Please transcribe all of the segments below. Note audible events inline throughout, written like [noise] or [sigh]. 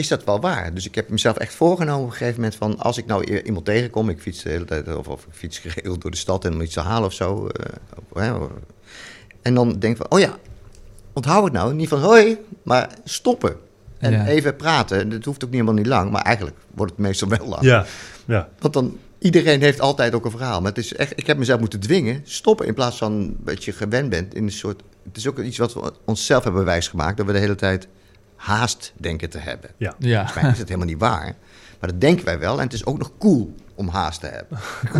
is dat wel waar? Dus ik heb mezelf echt voorgenomen op een gegeven moment van... als ik nou iemand tegenkom, ik fiets de hele tijd... of, of ik fiets [laughs] geregeld door de stad en om iets te halen of zo. eh, en dan denk ik van, oh ja, onthoud het nou. Niet van hoi, maar stoppen. En Ja. even praten. Dat hoeft ook niet helemaal niet lang, maar eigenlijk wordt het meestal wel lang. Ja, ja. Want dan, iedereen heeft altijd ook een verhaal. Maar het is echt, ik heb mezelf moeten dwingen, stoppen in plaats van dat je gewend bent in een soort... Het is ook iets wat we onszelf hebben wijsgemaakt, dat we de hele tijd haast denken te hebben. Ja. Volgens mij is het helemaal niet waar. Maar dat denken wij wel. En het is ook nog cool om haast te hebben.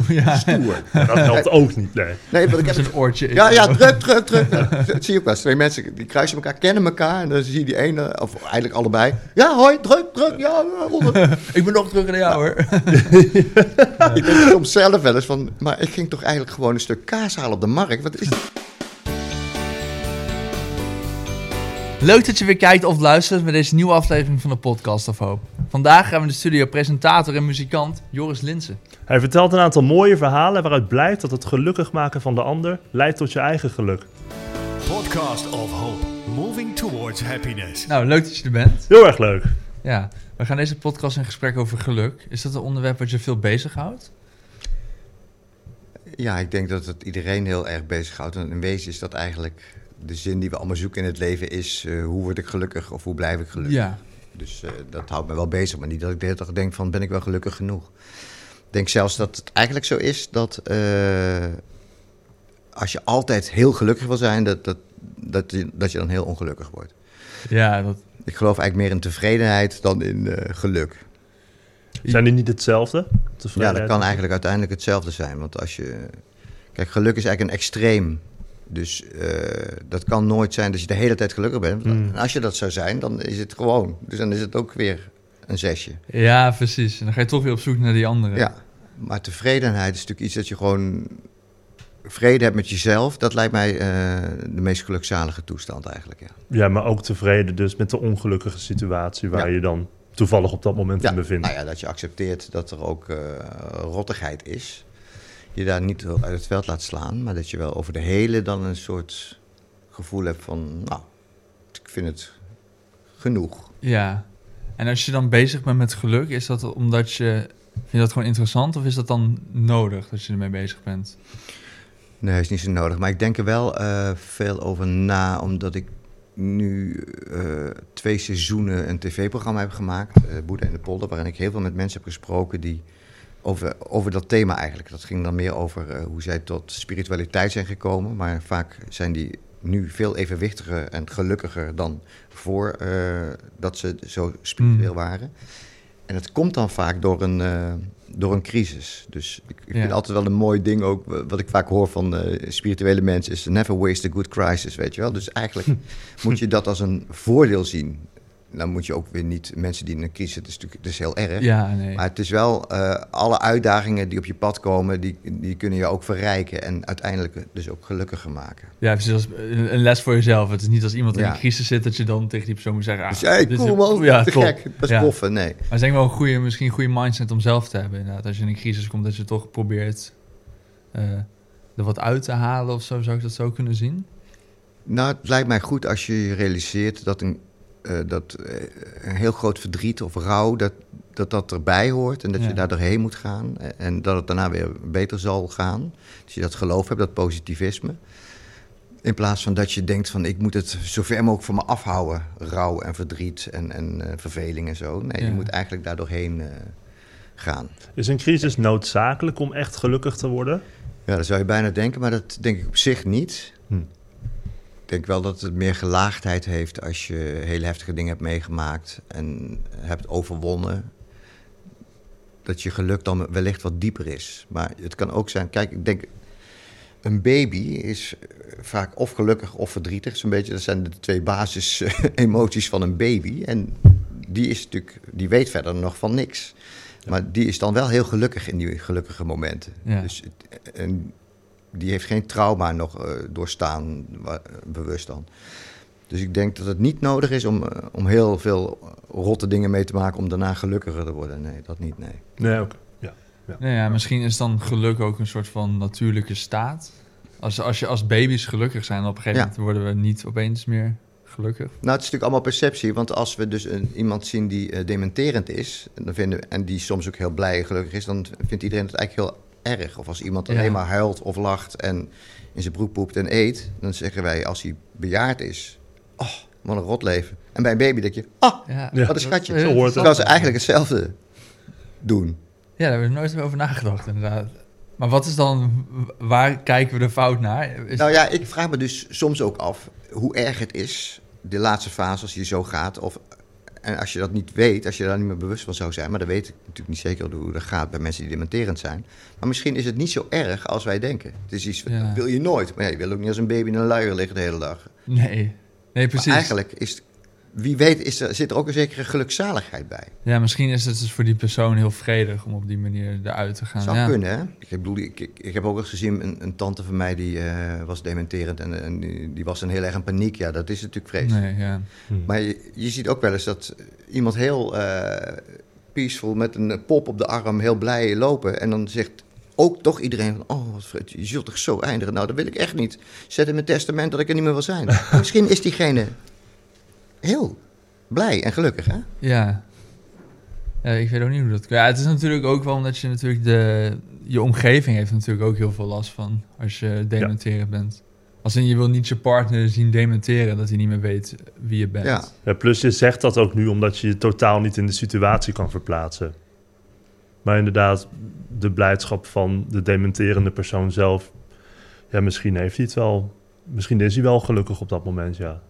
[laughs] ja. Stoer. [laughs] Maar dat helpt ook niet, nee. Nee, want ik heb... een oortje. in. Ja, ja, druk, druk, druk. Ja, dat zie je ook wel. eens. Twee mensen die kruisen elkaar, kennen elkaar. En dan zie je die ene, of eigenlijk allebei. Ja, hoi, druk, druk. Ja, onder. [laughs] Ik ben nog terug in jou hoor. Ik denk soms zelf wel eens van... Maar ik ging toch eigenlijk gewoon een stuk kaas halen op de markt. Wat is Leuk dat je weer kijkt of luistert met deze nieuwe aflevering van de Podcast of Hoop. Vandaag gaan we in de studio presentator en muzikant Joris Linsen. Hij vertelt een aantal mooie verhalen waaruit blijkt dat het gelukkig maken van de ander leidt tot je eigen geluk. Podcast of Hope, moving towards happiness. Nou, leuk dat je er bent. Heel erg leuk. Ja, we gaan deze podcast in gesprek over geluk. Is dat een onderwerp wat je veel bezighoudt? Ja, ik denk dat het iedereen heel erg bezighoudt. En in wezen is dat eigenlijk de zin die we allemaal zoeken in het leven is... eh, hoe word ik gelukkig of hoe blijf ik gelukkig? Ja. Dus eh, dat houdt me wel bezig. Maar niet dat ik de hele dag denk van, ben ik wel gelukkig genoeg? Ik denk zelfs dat het eigenlijk zo is dat... eh, als je altijd heel gelukkig wil zijn, dat, dat, dat, je, dat je dan heel ongelukkig wordt. Ja, dat, Ik geloof eigenlijk meer in tevredenheid dan in eh, geluk. Zijn die niet hetzelfde? Ja, dat kan eigenlijk uiteindelijk hetzelfde zijn. Want als je. Kijk, geluk is eigenlijk een extreem. Dus eh, dat kan nooit zijn dat je de hele tijd gelukkig bent. Mm. En als je dat zou zijn, dan is het gewoon. Dus dan is het ook weer een zesje. ja, precies. En dan ga je toch weer op zoek naar die andere. Ja. Maar tevredenheid is natuurlijk iets dat je gewoon vrede hebt met jezelf. Dat lijkt mij eh, de meest gelukzalige toestand eigenlijk. Ja, Ja, maar ook tevreden dus met de ongelukkige situatie waar Ja. je dan toevallig op dat moment in bevindt. nou ja, dat je accepteert dat er ook eh, rottigheid is. Je daar niet uit het veld laat slaan, maar dat je wel over de hele dan een soort gevoel hebt van, nou, ik vind het genoeg. Ja. En als je dan bezig bent met geluk, is dat omdat je... Vind je dat gewoon interessant of is dat dan nodig dat je ermee bezig bent? Nee, is niet zo nodig. Maar ik denk er wel eh, veel over na, omdat ik nu eh, twee seizoenen een tv-programma heb gemaakt, eh Boeddha in de Polder, waarin ik heel veel met mensen heb gesproken die over, over dat thema eigenlijk. Dat ging dan meer over eh, hoe zij tot spiritualiteit zijn gekomen, maar vaak zijn die nu veel evenwichtiger en gelukkiger dan voor eh, dat ze zo spiritueel Hmm. waren. En het komt dan vaak door een, eh, door een crisis. Dus ik, ik Ja. vind altijd wel een mooi ding ook, wat ik vaak hoor van spirituele mensen, is never waste a good crisis, weet je wel. Dus eigenlijk [laughs] moet je dat als een voordeel zien. Dan moet je ook weer niet, mensen die in een crisis zitten, is natuurlijk het is heel erg. Ja, nee. Maar het is wel, eh, alle uitdagingen die op je pad komen, die, die kunnen je ook verrijken en uiteindelijk dus ook gelukkiger maken. Ja, precies. Als een les voor jezelf. Het is niet als iemand in een crisis zit dat je dan tegen die persoon moet zeggen... ah, Dus hey, dit is- cool man, Ja, te gek, dat is Ja. boffen, nee. Maar het is denk ik wel een goede, misschien een goede mindset om zelf te hebben. Inderdaad. Als je in een crisis komt, dat je toch probeert eh, er wat uit te halen of zo. Zou ik dat zo kunnen zien? Nou, het lijkt mij goed als je je realiseert dat een, eh, dat, eh, een heel groot verdriet of rouw, dat dat, dat erbij hoort en dat Ja. je daar doorheen moet gaan en, en dat het daarna weer beter zal gaan. Dus je dat geloof hebt, dat positivisme. In plaats van dat je denkt van ik moet het zo ver mogelijk van me afhouden, rouw en verdriet en, en eh, verveling en zo. Nee, Ja. je moet eigenlijk daar doorheen eh, gaan. Is een crisis noodzakelijk om echt gelukkig te worden? Ja, dat zou je bijna denken, maar dat denk ik op zich niet. Hm. Ik denk wel dat het meer gelaagdheid heeft als je hele heftige dingen hebt meegemaakt en hebt overwonnen. Dat je geluk dan wellicht wat dieper is. Maar het kan ook zijn, kijk, ik denk, een baby is vaak of gelukkig of verdrietig. Zo'n beetje, dat zijn de twee basis-emoties van een baby. En die is natuurlijk, die weet verder nog van niks. Maar die is dan wel heel gelukkig in die gelukkige momenten. Ja. Dus, het- en die heeft geen trauma nog eh, doorstaan, bewust dan. Dus ik denk dat het niet nodig is om, eh, om heel veel rotte dingen mee te maken om daarna gelukkiger te worden. Nee, dat niet, nee. Nee, oké. Ja. Nou ja, misschien is dan geluk ook een soort van natuurlijke staat. Als, als je als baby's gelukkig zijn, op een gegeven Ja. moment worden we niet opeens meer gelukkig. Nou, het is natuurlijk allemaal perceptie. Want als we dus een, iemand zien die eh, dementerend is... Dan vinden, en die soms ook heel blij en gelukkig is... dan vindt iedereen het eigenlijk heel erg. Of als iemand alleen maar huilt of lacht... en in zijn broek poept en eet... dan zeggen wij als hij bejaard is... oh, wat een rot leven. En bij een baby denk je... ah, wat een schatje. dat hoort ze eigenlijk hetzelfde doen. Ja, daar hebben we nooit meer over nagedacht, inderdaad. Maar wat is dan, waar kijken we de fout naar? Is, Nou ja, ik vraag me dus soms ook af hoe erg het is, de laatste fase, als je zo gaat. Of, en als je dat niet weet, als je daar niet meer bewust van zou zijn, maar dat weet ik natuurlijk niet zeker hoe dat gaat bij mensen die dementerend zijn. Maar misschien is het niet zo erg als wij denken. Het is iets, Ja. dat wil je nooit. Maar ja, je wil ook niet als een baby in een luier liggen de hele dag. nee, nee, precies. Maar eigenlijk is, wie weet, is er, zit er ook een zekere gelukzaligheid bij. Ja, misschien is het dus voor die persoon heel vredig om op die manier eruit te gaan. Zou ja. kunnen, hè? Ik bedoel, ik, ik, ik heb ook eens gezien, een, een tante van mij die eh, was dementerend en, en die, die was dan heel erg in paniek. Ja, dat is natuurlijk vreselijk. Nee, ja. Maar je, je ziet ook wel eens dat iemand heel eh, peaceful met een pop op de arm heel blij lopen. En dan zegt ook toch iedereen van, oh, wat vreemd, je zult toch zo eindigen? Nou, dat wil ik echt niet. Zet in mijn testament dat ik er niet meer wil zijn. [laughs] Misschien is diegene heel blij en gelukkig, hè? Ja. Ja, ik weet ook niet hoe dat... Ja, het is natuurlijk ook wel omdat je natuurlijk de... Je omgeving heeft natuurlijk ook heel veel last van als je dementeren bent. Als in je wil niet je partner zien dementeren, dat hij niet meer weet wie je bent. Ja. Ja, plus je zegt dat ook nu omdat je je totaal niet in de situatie kan verplaatsen. Maar inderdaad, de blijdschap van de dementerende persoon zelf... Ja, misschien heeft hij het wel... Misschien is hij wel gelukkig op dat moment, ja.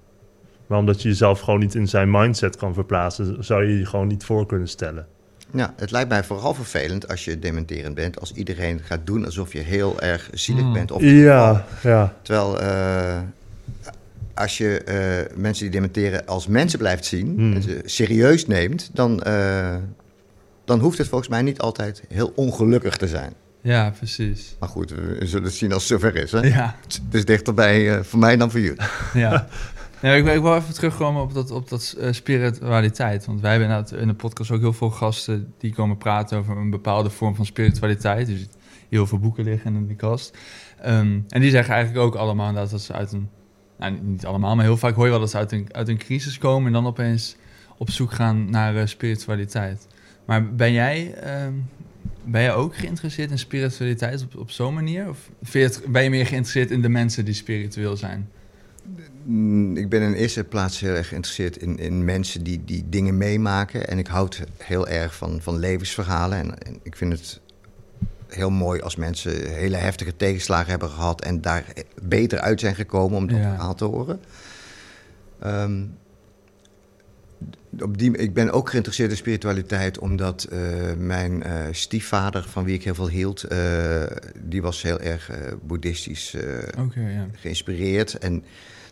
Maar omdat je jezelf gewoon niet in zijn mindset kan verplaatsen... zou je je gewoon niet voor kunnen stellen. Ja, het lijkt mij vooral vervelend als je dementerend bent, als iedereen gaat doen alsof je heel erg zielig Hmm. bent. Of Ja, ja. Terwijl eh, als je eh, mensen die dementeren als mensen blijft zien Hmm. en ze serieus neemt, dan, eh, dan hoeft het volgens mij niet altijd heel ongelukkig te zijn. Ja, precies. Maar goed, we zullen het zien als het zover is. Hè? Ja, Het is dichterbij eh, voor mij dan voor jullie. ja. [laughs] Nee, ik, wil- ik wil even terugkomen op dat, op dat eh, spiritualiteit. Want wij hebben in de podcast ook heel veel gasten die komen praten over een bepaalde vorm van spiritualiteit. Dus heel veel boeken liggen in de kast. Ehm, en die zeggen eigenlijk ook allemaal inderdaad dat ze uit een... Nou, niet allemaal, maar heel vaak hoor je wel dat ze uit een, uit een crisis komen... en dan opeens op zoek gaan naar eh, spiritualiteit. Maar ben jij, ehm, ben jij ook geïnteresseerd in spiritualiteit op, op zo'n manier? Of ben je meer geïnteresseerd in de mensen die spiritueel zijn? Mm, Ik ben in eerste plaats heel erg geïnteresseerd in, in mensen die, die dingen meemaken. En ik houd heel erg van, van levensverhalen. En, en ik vind het heel mooi als mensen hele heftige tegenslagen hebben gehad... en daar beter uit zijn gekomen om dat Ja. verhaal te horen. Ehm, op die, ik ben ook geïnteresseerd in spiritualiteit... omdat eh, mijn eh, stiefvader, van wie ik heel veel hield... eh, die was heel erg boeddhistisch geïnspireerd. En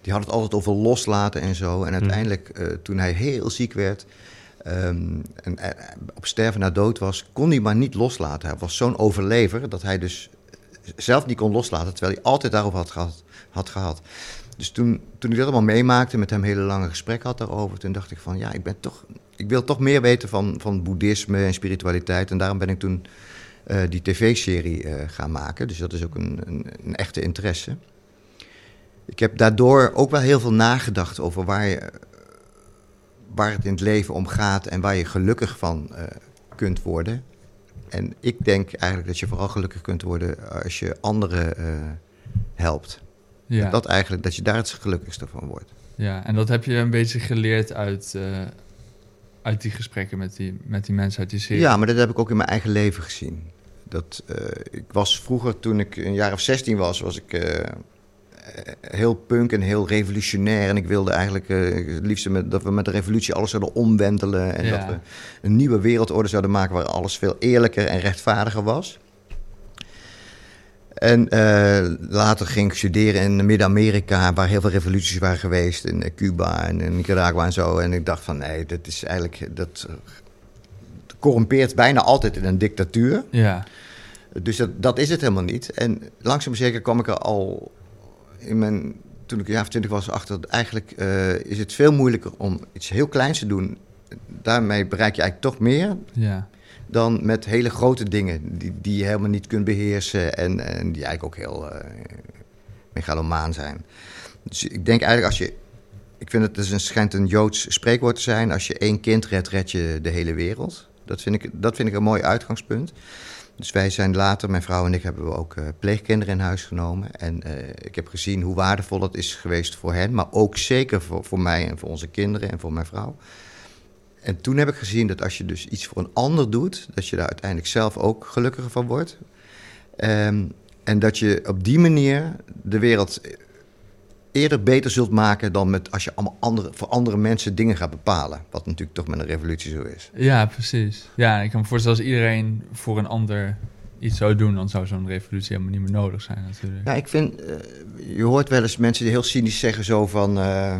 die had het altijd over loslaten en zo. En uiteindelijk, eh, toen hij heel ziek werd ehm, en op sterven na dood was, kon hij maar niet loslaten. Hij was zo'n overlever dat hij dus zelf niet kon loslaten, terwijl hij altijd daarover had gehad. Had gehad. Dus toen, toen ik dat allemaal meemaakte, met hem hele lange gesprekken had daarover, toen dacht ik van ja, ik ben toch, ik wil toch meer weten van, van boeddhisme en spiritualiteit. En daarom ben ik toen eh, die tv-serie eh, gaan maken. Dus dat is ook een, een, een echte interesse. Ik heb daardoor ook wel heel veel nagedacht over waar, je, waar het in het leven om gaat en waar je gelukkig van eh, kunt worden. En ik denk eigenlijk dat je vooral gelukkig kunt worden als je anderen helpt. Ja, Dat eigenlijk, dat je daar het gelukkigste van wordt. ja, en dat heb je een beetje geleerd uit, eh, uit die gesprekken met die, met die mensen uit die serie. Ja, maar dat heb ik ook in mijn eigen leven gezien. Dat, eh, ik was vroeger, toen ik een jaar of 16 was, was ik eh, heel punk en heel revolutionair. En ik wilde eigenlijk het liefst met, dat we met de revolutie alles zouden omwentelen. En Ja. dat we een nieuwe wereldorde zouden maken waar alles veel eerlijker en rechtvaardiger was. En eh, later ging ik studeren in Midden-Amerika, waar heel veel revoluties waren geweest. In eh, Cuba en in Nicaragua en zo. En ik dacht van, nee, dat is eigenlijk... Dat, corrumpeert bijna altijd in een dictatuur. Ja, Dus dat, dat is het helemaal niet. En langzaam zeker kwam ik er al in mijn, toen ik een jaar of twintig was achter. Eigenlijk eh, is het veel moeilijker om iets heel kleins te doen. Daarmee bereik je eigenlijk toch meer ja, dan met hele grote dingen die, die je helemaal niet kunt beheersen en, en die eigenlijk ook heel eh megalomaan zijn. Dus ik denk eigenlijk als je ik vind het, is een, schijnt een Joods spreekwoord te zijn. Als je één kind redt, red je de hele wereld. Dat vind ik, dat vind ik een mooi uitgangspunt. Dus wij zijn later, mijn vrouw en ik, hebben we ook eh, pleegkinderen in huis genomen. En eh, ik heb gezien hoe waardevol dat is geweest voor hen. Maar ook zeker voor, voor mij en voor onze kinderen en voor mijn vrouw. En toen heb ik gezien dat als je dus iets voor een ander doet, dat je daar uiteindelijk zelf ook gelukkiger van wordt. Ehm, en dat je op die manier de wereld eerder beter zult maken dan met als je allemaal andere, voor andere mensen dingen gaat bepalen. Wat natuurlijk toch met een revolutie zo is. Ja, precies. Ja, ik kan me voorstellen als iedereen voor een ander iets zou doen, dan zou zo'n revolutie helemaal niet meer nodig zijn natuurlijk. Ja, ik vind, eh, je hoort wel eens mensen die heel cynisch zeggen zo van, eh,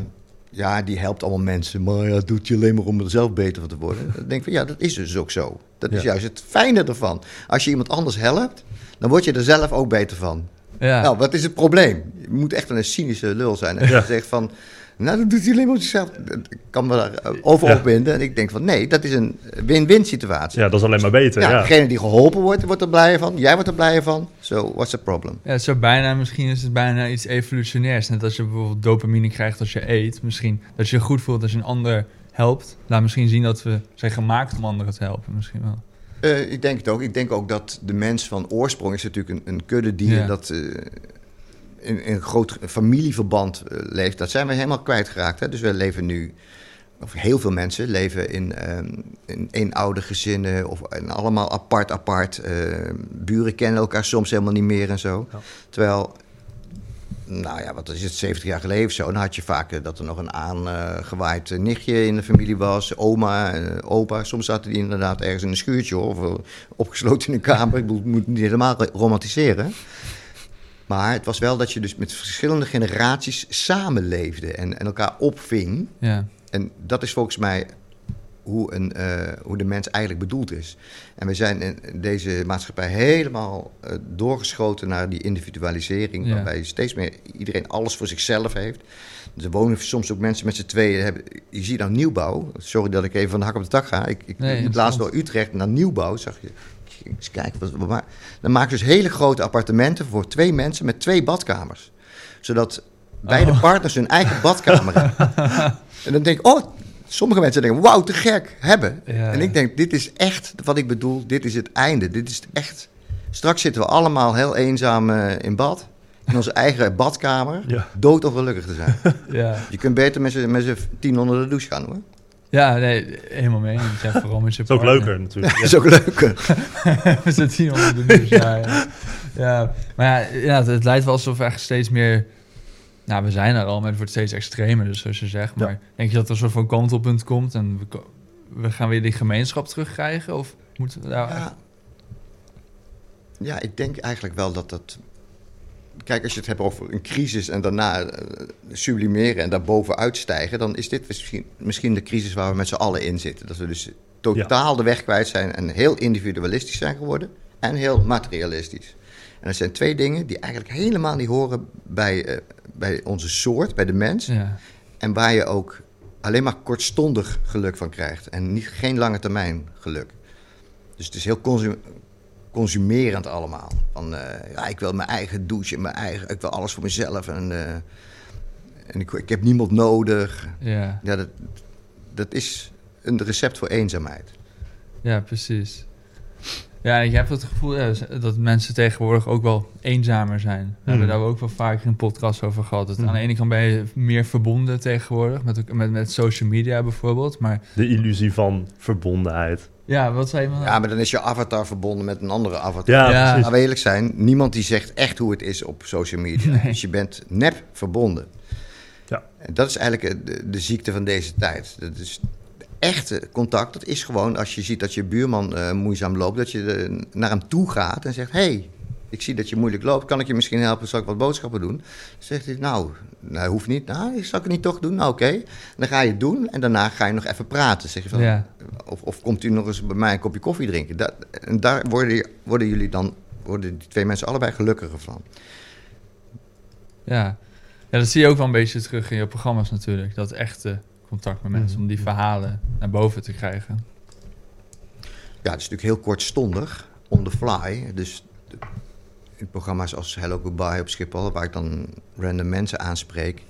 ja, die helpt allemaal mensen, maar ja, dat doet je alleen maar om er zelf beter van te worden. Dan denk ik van, ja, dat is dus ook zo. Dat is Ja. juist het fijne ervan. Als je iemand anders helpt, dan word je er zelf ook beter van. Ja, Nou, wat is het probleem? Je moet echt een cynische lul zijn. En je zegt van, nou, dat doet hij alleen maar zichzelf. Ik kan me daar eh, over Ja. opwinden. En ik denk van, nee, dat is een win-win situatie. Ja, dat is alleen maar beter. Ja, Ja, degene die geholpen wordt, wordt er blij van. Jij wordt er blij van. So, what's the problem? ja, zo bijna, misschien is het bijna iets evolutionairs. Net als je bijvoorbeeld dopamine krijgt als je eet. Misschien dat je je goed voelt als je een ander helpt. Laat misschien zien dat we zijn gemaakt om anderen te helpen, misschien wel. Eh, ik denk het ook. Ik denk ook dat de mens van oorsprong is natuurlijk een, een kuddedier Ja. dat eh, in, in een groot familieverband eh, leeft. Dat zijn we helemaal kwijtgeraakt. Hè? Dus we leven nu, of heel veel mensen leven in, ehm in eenoudergezinnen of en allemaal apart, apart. Eh, buren kennen elkaar soms helemaal niet meer en zo. Ja. Terwijl, nou ja, wat is het, 70 jaar geleden of zo, dan had je vaak eh, dat er nog een aangewaaid nichtje in de familie was, oma, opa. Soms zaten die inderdaad ergens in een schuurtje of opgesloten in een kamer. Ik moet het niet helemaal ro- romantiseren. Maar het was wel dat je dus met verschillende generaties samenleefde en, en elkaar opving. Ja, En dat is volgens mij hoe, een, eh, hoe de mens eigenlijk bedoeld is. En we zijn in deze maatschappij helemaal eh, doorgeschoten naar die individualisering. Ja. Waarbij steeds meer iedereen alles voor zichzelf heeft. Dus er wonen soms ook mensen met z'n tweeën. Hebben, je ziet nou nieuwbouw. Sorry dat ik even van de hak op de tak ga. Ik, ik Nee, liep laatst door Utrecht naar nieuwbouw. Zag je. Eens kijken. Wat, dan maken ze dus hele grote appartementen voor twee mensen met twee badkamers. Zodat beide Oh. partners hun eigen [laughs] badkamer hebben. En dan denk ik, oh, sommige mensen denken, wauw, te gek, hebben. Ja. En ik denk, dit is echt wat ik bedoel, dit is het einde. Dit is echt. Straks zitten we allemaal heel eenzaam eh, in bad, in onze eigen badkamer, Ja. dood ongelukkig te zijn. [laughs] ja. Je kunt beter met z'n tien onder de douche gaan, hoor. Ja nee, helemaal mee. eens. Ja, vooral met [laughs] je [laughs] is ook leuker natuurlijk. Dat is [laughs] ook leuker. We zitten hier onder de douche, ja, ja. Ja, maar ja, ja, het, het lijkt wel alsof we echt steeds meer... Nou, we zijn er al, maar het wordt steeds extremer, dus zoals je zegt. Ja. Maar denk je dat er een soort van kantelpunt komt en we, we gaan weer die gemeenschap terugkrijgen? Of moeten we daar... Ja. ja, ik denk eigenlijk wel dat dat... Kijk, als je het hebt over een crisis en daarna eh, sublimeren en daarboven uitstijgen... dan is dit misschien, misschien de crisis waar we met z'n allen in zitten. Dat we dus totaal de weg kwijt zijn en heel individualistisch zijn geworden... en heel materialistisch. En dat zijn twee dingen die eigenlijk helemaal niet horen bij, eh, bij onze soort, bij de mens... Ja, En waar je ook alleen maar kortstondig geluk van krijgt. En niet, geen lange termijn geluk. Dus het is heel consumerend allemaal. Van, eh, ja, ik wil mijn eigen douche, mijn eigen, ik wil alles voor mezelf. En, eh, en ik, ik heb niemand nodig. ja, Ja, dat, dat is een recept voor eenzaamheid. ja, precies. Ja, en ik heb het gevoel ja, dat mensen tegenwoordig ook wel eenzamer zijn. We hebben Hmm. daar ook wel vaak in podcast over gehad. Dat Hmm. Aan de ene kant ben je meer verbonden tegenwoordig, met, met, met social media bijvoorbeeld. Maar De illusie van verbondenheid. Ja, wat zei je? man? Ja, maar dan is je avatar verbonden met een andere avatar. Ja, Ja. precies. Laten we eerlijk zijn, niemand die zegt echt hoe het is op social media. Nee. Dus je bent nep verbonden. Ja. En dat is eigenlijk de, de ziekte van deze tijd. Dat is echte contact, dat is gewoon als je ziet dat je buurman eh, moeizaam loopt, dat je eh, naar hem toe gaat en zegt: hey, ik zie dat je moeilijk loopt, kan ik je misschien helpen? Zal ik wat boodschappen doen? Dan zegt hij: Nou, nou hoeft niet. Nou, zal ik het niet toch doen? Nou, oké. Dan ga je het doen en daarna ga je nog even praten. Zeg je van, Ja. of, of komt u nog eens bij mij een kopje koffie drinken? Dat, en daar worden, worden jullie dan, worden die twee mensen allebei gelukkiger van. Ja. ja, dat zie je ook wel een beetje terug in je programma's natuurlijk. Dat echte contact met mensen, Mhm. om die verhalen naar boven te krijgen. Ja, het is natuurlijk heel kortstondig, on the fly. Dus in programma's als Hello Goodbye op Schiphol, waar ik dan random mensen aanspreek.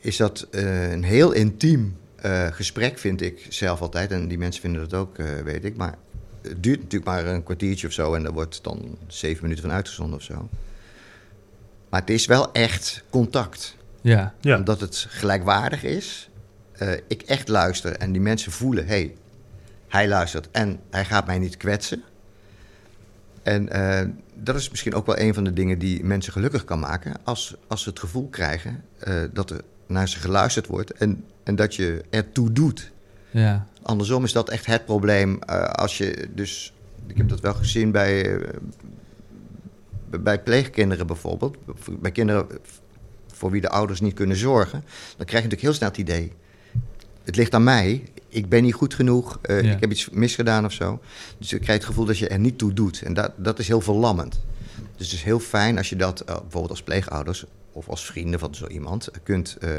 is dat eh, een heel intiem eh, gesprek, vind ik zelf altijd. En die mensen vinden dat ook, eh, weet ik. Maar het duurt natuurlijk maar een kwartiertje of zo. En daar wordt dan zeven minuten van uitgezonden of zo. Maar het is wel echt contact. Ja, Ja. Omdat het gelijkwaardig is. Eh, ik echt luister en die mensen voelen... hé, hey, hij luistert en hij gaat mij niet kwetsen. En eh, dat is misschien ook wel een van de dingen die mensen gelukkig kan maken... als, als ze het gevoel krijgen eh, dat er naar ze geluisterd wordt... en, en dat je ertoe doet. ja, Andersom is dat echt het probleem eh, als je dus... Ik heb dat wel gezien bij, eh, bij pleegkinderen bijvoorbeeld. Bij kinderen voor wie de ouders niet kunnen zorgen. Dan krijg je natuurlijk heel snel het idee... het ligt aan mij, ik ben niet goed genoeg... eh, Ja. ik heb iets misgedaan of zo. Dus je krijgt het gevoel dat je er niet toe doet. En dat, dat is heel verlammend. Dus het is heel fijn als je dat eh, bijvoorbeeld als pleegouders... of als vrienden van zo iemand kunt... eh,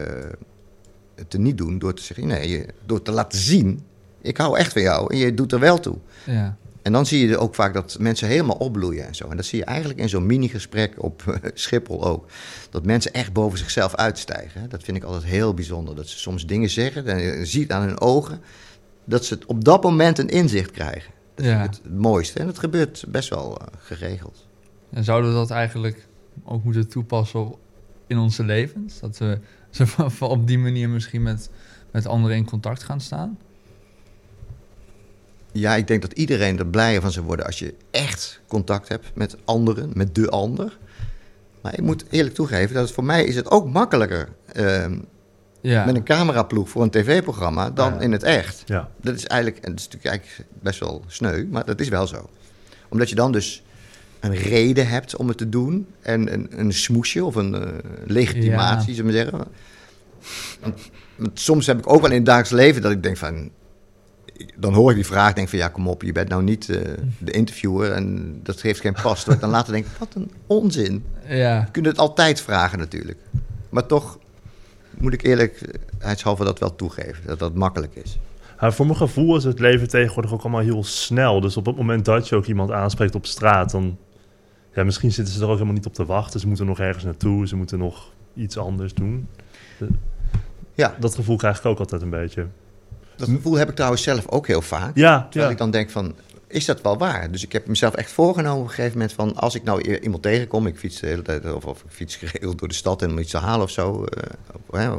te niet doen door te zeggen, nee, je- door te laten zien, ik hou echt van jou en je doet er wel toe. ja. En dan zie je ook vaak dat mensen helemaal opbloeien en zo. En dat zie je eigenlijk in zo'n mini-gesprek op eh, Schiphol ook. Dat mensen echt boven zichzelf uitstijgen. Dat vind ik altijd heel bijzonder. Dat ze soms dingen zeggen en je ziet aan hun ogen dat ze het op dat moment een inzicht krijgen. Dat Ja. vind ik het, mooiste. En dat gebeurt best wel eh, geregeld. En zouden we dat eigenlijk ook moeten toepassen in onze levens? Dat we [laughs] op die manier misschien met, met anderen in contact gaan staan? Ja, ik denk dat iedereen er blijer van zou worden als je echt contact hebt met anderen, met de ander. Maar ik moet eerlijk toegeven dat het voor mij is het ook makkelijker ehm, Ja, met een cameraploeg voor een tv-programma dan Ja. in het echt. Ja. Dat is eigenlijk, en dat is natuurlijk eigenlijk best wel sneu, maar dat is wel zo. Omdat je dan dus een reden hebt om het te doen en een, een smoesje of een eh, legitimatie, Ja. zullen we zeggen. Want, want soms heb ik ook wel in het dagelijks leven dat ik denk van, dan hoor ik die vraag, denk van ja, kom op, je bent nou niet eh, de interviewer en dat geeft geen pas. Ik dan later denk, wat een onzin. ja, Je kunt het altijd vragen natuurlijk. Maar toch moet ik eerlijkheidshalve dat wel toegeven, dat dat makkelijk is. Ja, voor mijn gevoel is het leven tegenwoordig ook allemaal heel snel. Dus op het moment dat je ook iemand aanspreekt op straat, dan... Ja, misschien zitten ze er ook helemaal niet op te wachten. Ze moeten nog ergens naartoe, ze moeten nog iets anders doen. Ja, Dat gevoel krijg ik ook altijd een beetje. Dat gevoel heb ik trouwens zelf ook heel vaak. Ja, Terwijl ja. ik dan denk van, is dat wel waar? Dus ik heb mezelf echt voorgenomen op een gegeven moment van... als ik nou iemand tegenkom, ik fiets de hele tijd... of, of ik fiets [laughs] geregeld door de stad en om iets te halen of zo. eh,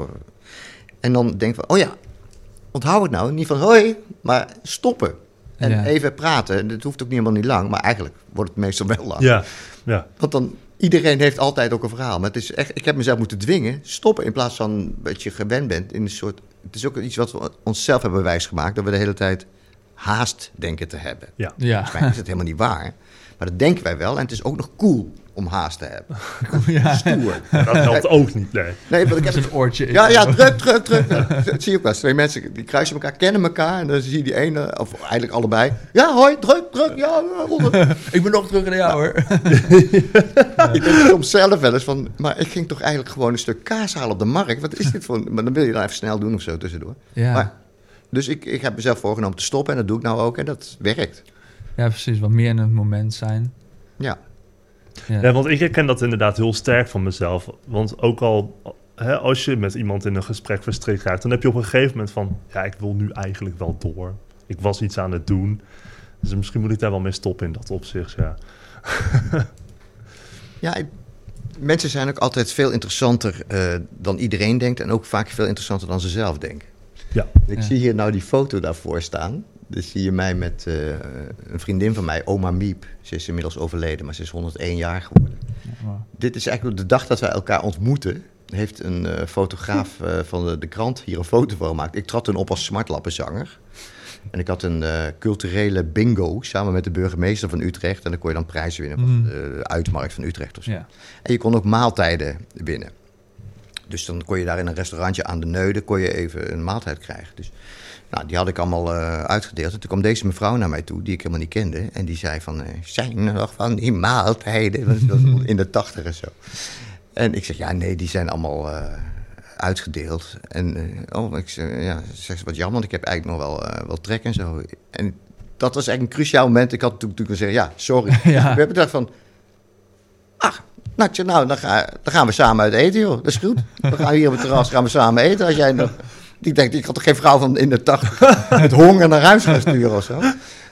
en dan denk ik van, oh ja, onthoud het nou. Niet van hoi, maar stoppen. En Ja. even praten. Dat hoeft ook niet helemaal niet lang, maar eigenlijk wordt het meestal wel lang. ja, ja. Want dan, iedereen heeft altijd ook een verhaal. Maar het is echt, ik heb mezelf moeten dwingen, stoppen in plaats van dat je gewend bent in een soort... Het is ook iets wat we onszelf hebben wijsgemaakt, dat we de hele tijd haast denken te hebben. ja. Volgens mij is het helemaal niet waar. Maar dat denken wij wel. En het is ook nog cool om haast te hebben. [laughs] ja. Stoer. Dat helpt ook niet, nee. Nee, want ik heb een oortje in. ja, ja, druk, druk, druk. Ja, dat zie je ook wel eens. Twee mensen die kruisen elkaar, kennen elkaar. En dan zie je die ene, of eigenlijk allebei. Ja, hoi, druk, druk. Ja, honderd. [laughs] Ik ben nog terug naar jou hoor. Ik [laughs] denk soms zelf wel eens van... Maar ik ging toch eigenlijk gewoon een stuk kaas halen op de markt. Wat is dit voor... Maar dan wil je dan even snel doen of zo tussendoor. Ja, Maar, dus ik, ik heb mezelf voorgenomen te stoppen. En dat doe ik nou ook. En dat werkt. ja precies. Wat meer in het moment zijn. Ja. Ja, Ja, want ik herken dat inderdaad heel sterk van mezelf. Want ook al hè, als je met iemand in een gesprek verstrikt raakt, dan heb je op een gegeven moment van, ja, ik wil nu eigenlijk wel door. Ik was iets aan het doen. Dus misschien moet ik daar wel mee stoppen in dat opzicht, ja. [laughs] Ja, ik- mensen zijn ook altijd veel interessanter eh, dan iedereen denkt. En ook vaak veel interessanter dan ze zelf denken. Ja. Ik Ja. zie hier nou die foto daarvoor staan. Dus zie je mij met eh, een vriendin van mij, oma Miep. Ze is inmiddels overleden, maar ze is 101 jaar geworden. Dit is eigenlijk de dag dat wij elkaar ontmoeten. Heeft een eh, fotograaf eh, van de, de krant hier een foto van gemaakt. Ik trad toen op als smartlappenzanger. En ik had een culturele bingo samen met de burgemeester van Utrecht. En dan kon je dan prijzen winnen. Mhm. van De uitmarkt van Utrecht of zo. ja. En je kon ook maaltijden winnen. Dus dan kon je daar in een restaurantje aan de Neude kon je even een maaltijd krijgen. Dus nou, die had ik allemaal eh, uitgedeeld. En toen kwam deze mevrouw naar mij toe, die ik helemaal niet kende. En die zei van, eh, zijn er nog van die maaltijden? [laughs] Dat was in de tachtig en zo. En ik zeg, ja nee, die zijn allemaal eh, uitgedeeld. En oh, ik zeg, ja, zeg wat jammer, want ik heb eigenlijk nog wel, wel trek en zo. En dat was eigenlijk een cruciaal moment. Ik had toen natuurlijk zeggen, ja, sorry. [laughs] Ja. We hebben gedacht van, ach, Nou, nou, dan, ga, dan gaan we samen uit eten, joh. Dat is goed. We gaan hier op het terras gaan we samen eten. Als jij nog... Ik denk, ik had toch geen vrouw van in de tachtig [laughs] met honger naar huis gaan sturen of zo.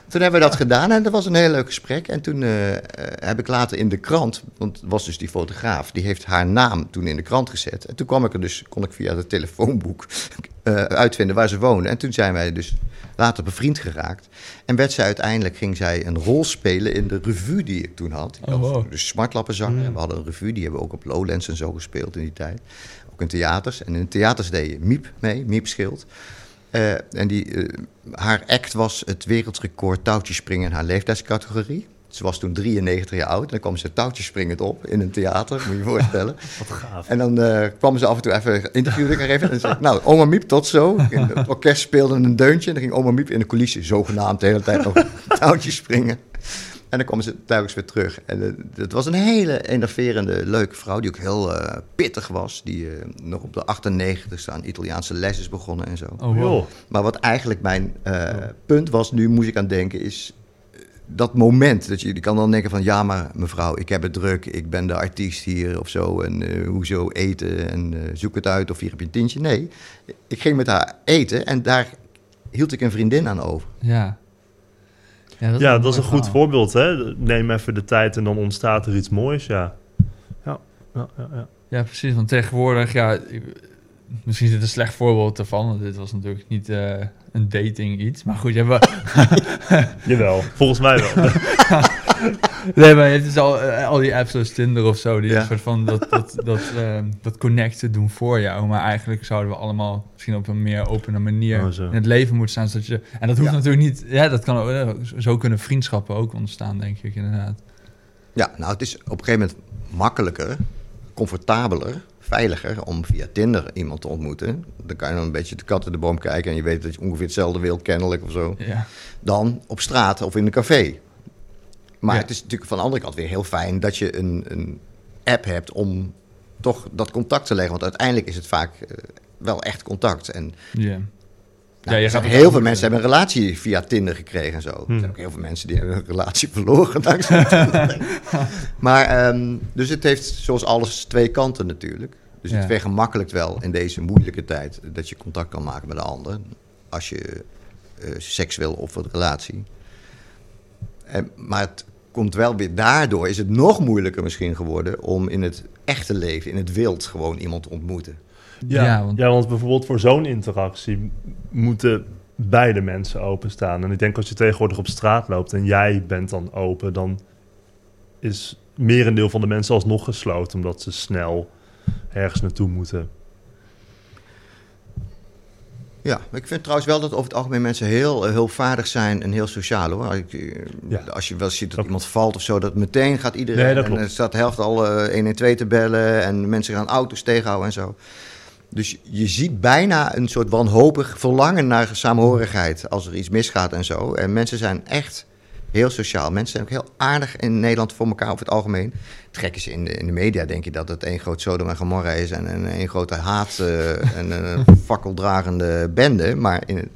Toen hebben we dat gedaan en dat was een heel leuk gesprek. En toen eh, eh, heb ik later in de krant, want was dus die fotograaf, die heeft haar naam toen in de krant gezet. En toen kwam ik er dus, kon ik via het telefoonboek [laughs] eh, uitvinden waar ze woonde. En toen zijn wij dus later bevriend geraakt. En werd zij uiteindelijk, ging zij een rol spelen in de revue die ik toen had. Ik Oh, wow. dus smartlappenzanger. En we hadden een revue, die hebben we ook op Lowlands en zo gespeeld in die tijd. Ook in theaters. En in theaters deed je Miep mee, Miep Schild. Eh, en die, eh, haar act was het wereldrecord touwtjespringen in haar leeftijdscategorie. Ze was toen 93 jaar oud. En dan kwam ze touwtjespringend op in een theater, moet je je [laughs] voorstellen. Wat gaaf. En dan eh kwam ze af en toe even, interviewde ik haar even. En zei nou, oma Miep, tot zo. Het orkest speelde een deuntje. En dan ging oma Miep in de coulissen, zogenaamd, de hele tijd nog [laughs] touwtjes springen. En dan kwam ze telkens weer terug. En eh, het was een hele enerverende, leuke vrouw, die ook heel eh, pittig was. Die eh, nog op de 98ste aan Italiaanse les is begonnen en zo. Oh, wow. Maar wat eigenlijk mijn eh, punt was, nu moest ik aan denken, is dat moment. Dat je, je kan dan denken van, ja maar mevrouw, ik heb het druk, ik ben de artiest hier of zo. En eh, hoezo eten en eh, zoek het uit of hier heb je een tientje. Nee, ik ging met haar eten en daar hield ik een vriendin aan over. Ja. Ja, Ja, dat is een goed verhaal. voorbeeld. Hè? Neem even de tijd en dan ontstaat er iets moois. Ja, ja, ja, ja. ja. Ja, precies. Want tegenwoordig, ja, misschien is dit een slecht voorbeeld ervan. Want dit was natuurlijk niet eh, een dating iets. Maar goed, je hebt wel, [laughs] Jawel, volgens mij wel. [laughs] nee, maar het is al, eh, al die apps zoals Tinder of zo, die Ja. een soort van dat, dat, dat, [laughs] eh, dat connecten doen voor jou. Maar eigenlijk zouden we allemaal misschien op een meer opene manier Oh, in het leven moeten staan. Zodat je, en dat hoeft Ja. natuurlijk niet, ja, dat kan ook, eh, zo kunnen vriendschappen ook ontstaan, denk ik inderdaad. Ja, nou het is op een gegeven moment makkelijker, comfortabeler, veiliger om via Tinder iemand te ontmoeten. Dan kan je dan een beetje de kat in de boom kijken en je weet dat je ongeveer hetzelfde wil, kennelijk of zo. Ja, dan op straat of in een café. Maar Ja. het is natuurlijk van de andere kant weer heel fijn dat je een, een app hebt om toch dat contact te leggen. Want uiteindelijk is het vaak eh, wel echt contact. En ja. nou, je gaat heel veel mensen hebben een relatie via Tinder gekregen en zo. Hmm. Er zijn ook heel veel mensen die hebben een relatie [laughs] verloren dankzij Tinder. [laughs] maar ehm, dus het heeft zoals alles twee kanten natuurlijk. Dus het Ja. vergemakkelijkt wel in deze moeilijke tijd dat je contact kan maken met de ander. Als je eh, seks wil of een relatie. En, maar het komt wel weer daardoor, is het nog moeilijker misschien geworden om in het echte leven, in het wild, gewoon iemand te ontmoeten. Ja, Ja, ja, want- want... bijvoorbeeld voor zo'n interactie moeten beide mensen openstaan. En ik denk als je tegenwoordig op straat loopt en jij bent dan open, dan is merendeel van de mensen alsnog gesloten, omdat ze snel ergens naartoe moeten. Ja, ik vind trouwens wel dat over het algemeen mensen heel eh, hulpvaardig zijn en heel sociaal hoor. Ik, eh, Ja. Als je wel ziet dat Dat- iemand valt of zo, dat meteen gaat iedereen. Nee, dat en er staat de helft al eh 112 te bellen en mensen gaan auto's tegenhouden en zo. Dus je ziet bijna een soort wanhopig verlangen naar samenhorigheid als er iets misgaat en zo. En mensen zijn echt heel sociaal. Mensen zijn ook heel aardig in Nederland voor elkaar over het algemeen. Het gek is, in de, in de media denk je dat het één groot Sodom en Gomorra is... en een één grote haat eh, en een [laughs] fakkeldragende bende. Maar in het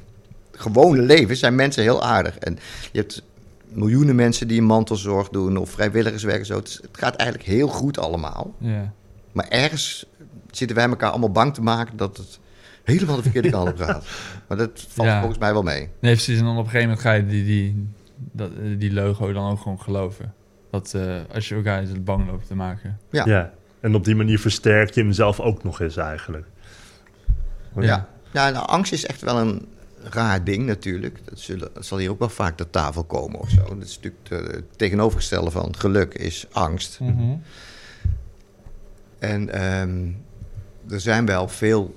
gewone leven zijn mensen heel aardig. En je hebt miljoenen mensen die een mantelzorg doen of vrijwilligerswerk en zo. Het, het gaat eigenlijk heel goed allemaal. Ja. Maar ergens zitten wij elkaar allemaal bang te maken dat het helemaal de verkeerde kant op gaat. [laughs] Maar dat valt Ja. volgens mij wel mee. Nee, precies. En dan op een gegeven moment ga je die, die, dat, die logo dan ook gewoon geloven. Dat eh, als je elkaar het bang loopt te maken. Ja. Ja. En op die manier versterk je hem zelf ook nog eens eigenlijk. Want Ja, ja nou, angst is echt wel een raar ding natuurlijk. Dat, zullen, dat zal hier ook wel vaak ter tafel komen of zo. Dat is natuurlijk het tegenovergestelde van geluk is angst. En ehm, er zijn wel veel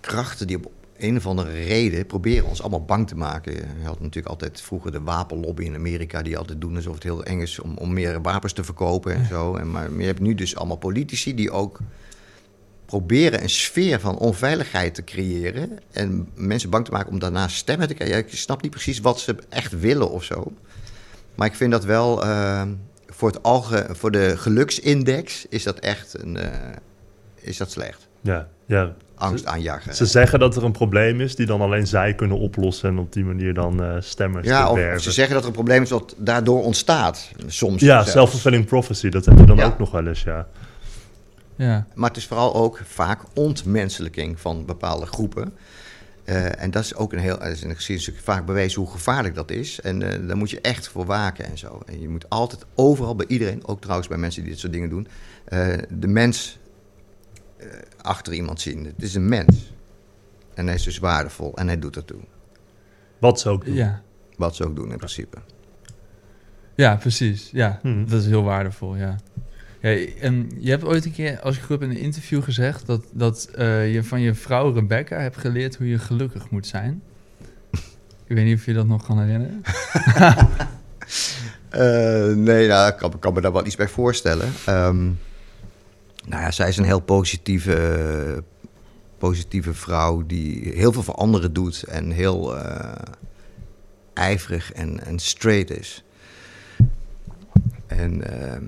krachten die op een of andere reden proberen ons allemaal bang te maken. Je had natuurlijk altijd vroeger de wapenlobby in Amerika... die altijd doen alsof het heel eng is om, om meer wapens te verkopen en zo. En, maar je hebt nu dus allemaal politici die ook proberen een sfeer van onveiligheid te creëren... en mensen bang te maken om daarna stemmen te krijgen. Ik snap niet precies wat ze echt willen of zo. Maar ik vind dat wel... ehm, voor, het alge, voor de geluksindex is dat echt een, eh, is dat slecht. Ja, ja. Angst aanjagen. Ze zeggen dat er een probleem is die dan alleen zij kunnen oplossen en op die manier dan eh, stemmers ja, te of ze zeggen dat er een probleem is wat daardoor ontstaat. Soms ja, self-fulfilling prophecy, dat hebben we dan Ja. ook nog wel eens, ja. Ja, Maar het is vooral ook vaak ontmenselijking van bepaalde groepen. Eh, en dat is ook een heel, er is in de geschiedenis vaak bewezen hoe gevaarlijk dat is. En eh, daar moet je echt voor waken en zo. En je moet altijd overal bij iedereen, ook trouwens bij mensen die dit soort dingen doen, eh, de mens achter iemand zien. Het is een mens. En hij is dus waardevol en hij doet ertoe. Wat ze ook doen. ja. Wat ze ook doen in principe. ja precies. Ja, Hmm. dat is heel waardevol, ja. ja en je hebt ooit een keer, als ik goed heb in een interview gezegd... dat, dat eh, je van je vrouw Rebecca hebt geleerd hoe je gelukkig moet zijn. ik weet niet of je dat nog kan herinneren. [laughs] Eh, nee, nou, ik kan, kan me daar wel iets bij voorstellen. Ehm, nou ja, zij is een heel positieve, positieve vrouw die heel veel voor anderen doet en heel eh, ijverig en, en straight is. En ehm,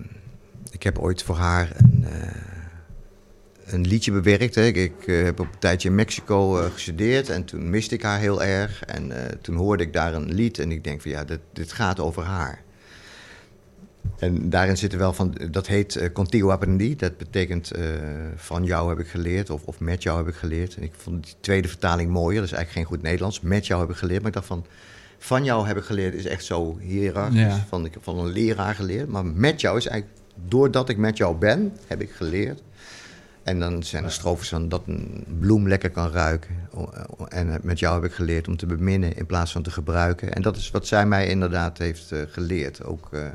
ik heb ooit voor haar een, eh, een liedje bewerkt. Hè. Ik, eh, heb op een tijdje in Mexico eh, gestudeerd en toen miste ik haar heel erg. En eh, toen hoorde ik daar een lied en ik denk van ja, dit, dit gaat over haar. En daarin zit er wel van, dat heet uh, Contigo Aprendi. Dat betekent eh, van jou heb ik geleerd of, of met jou heb ik geleerd. En ik vond die tweede vertaling mooier, dat is eigenlijk geen goed Nederlands. Met jou heb ik geleerd, maar ik dacht van, van jou heb ik geleerd is echt zo hiërarchisch. Ja. Van, ik heb van een leraar geleerd, maar met jou is eigenlijk, doordat ik met jou ben, heb ik geleerd. En dan zijn er strofes van dat een bloem lekker kan ruiken. En met jou heb ik geleerd om te beminnen in plaats van te gebruiken. En dat is wat zij mij inderdaad heeft eh, geleerd. Ook, eh,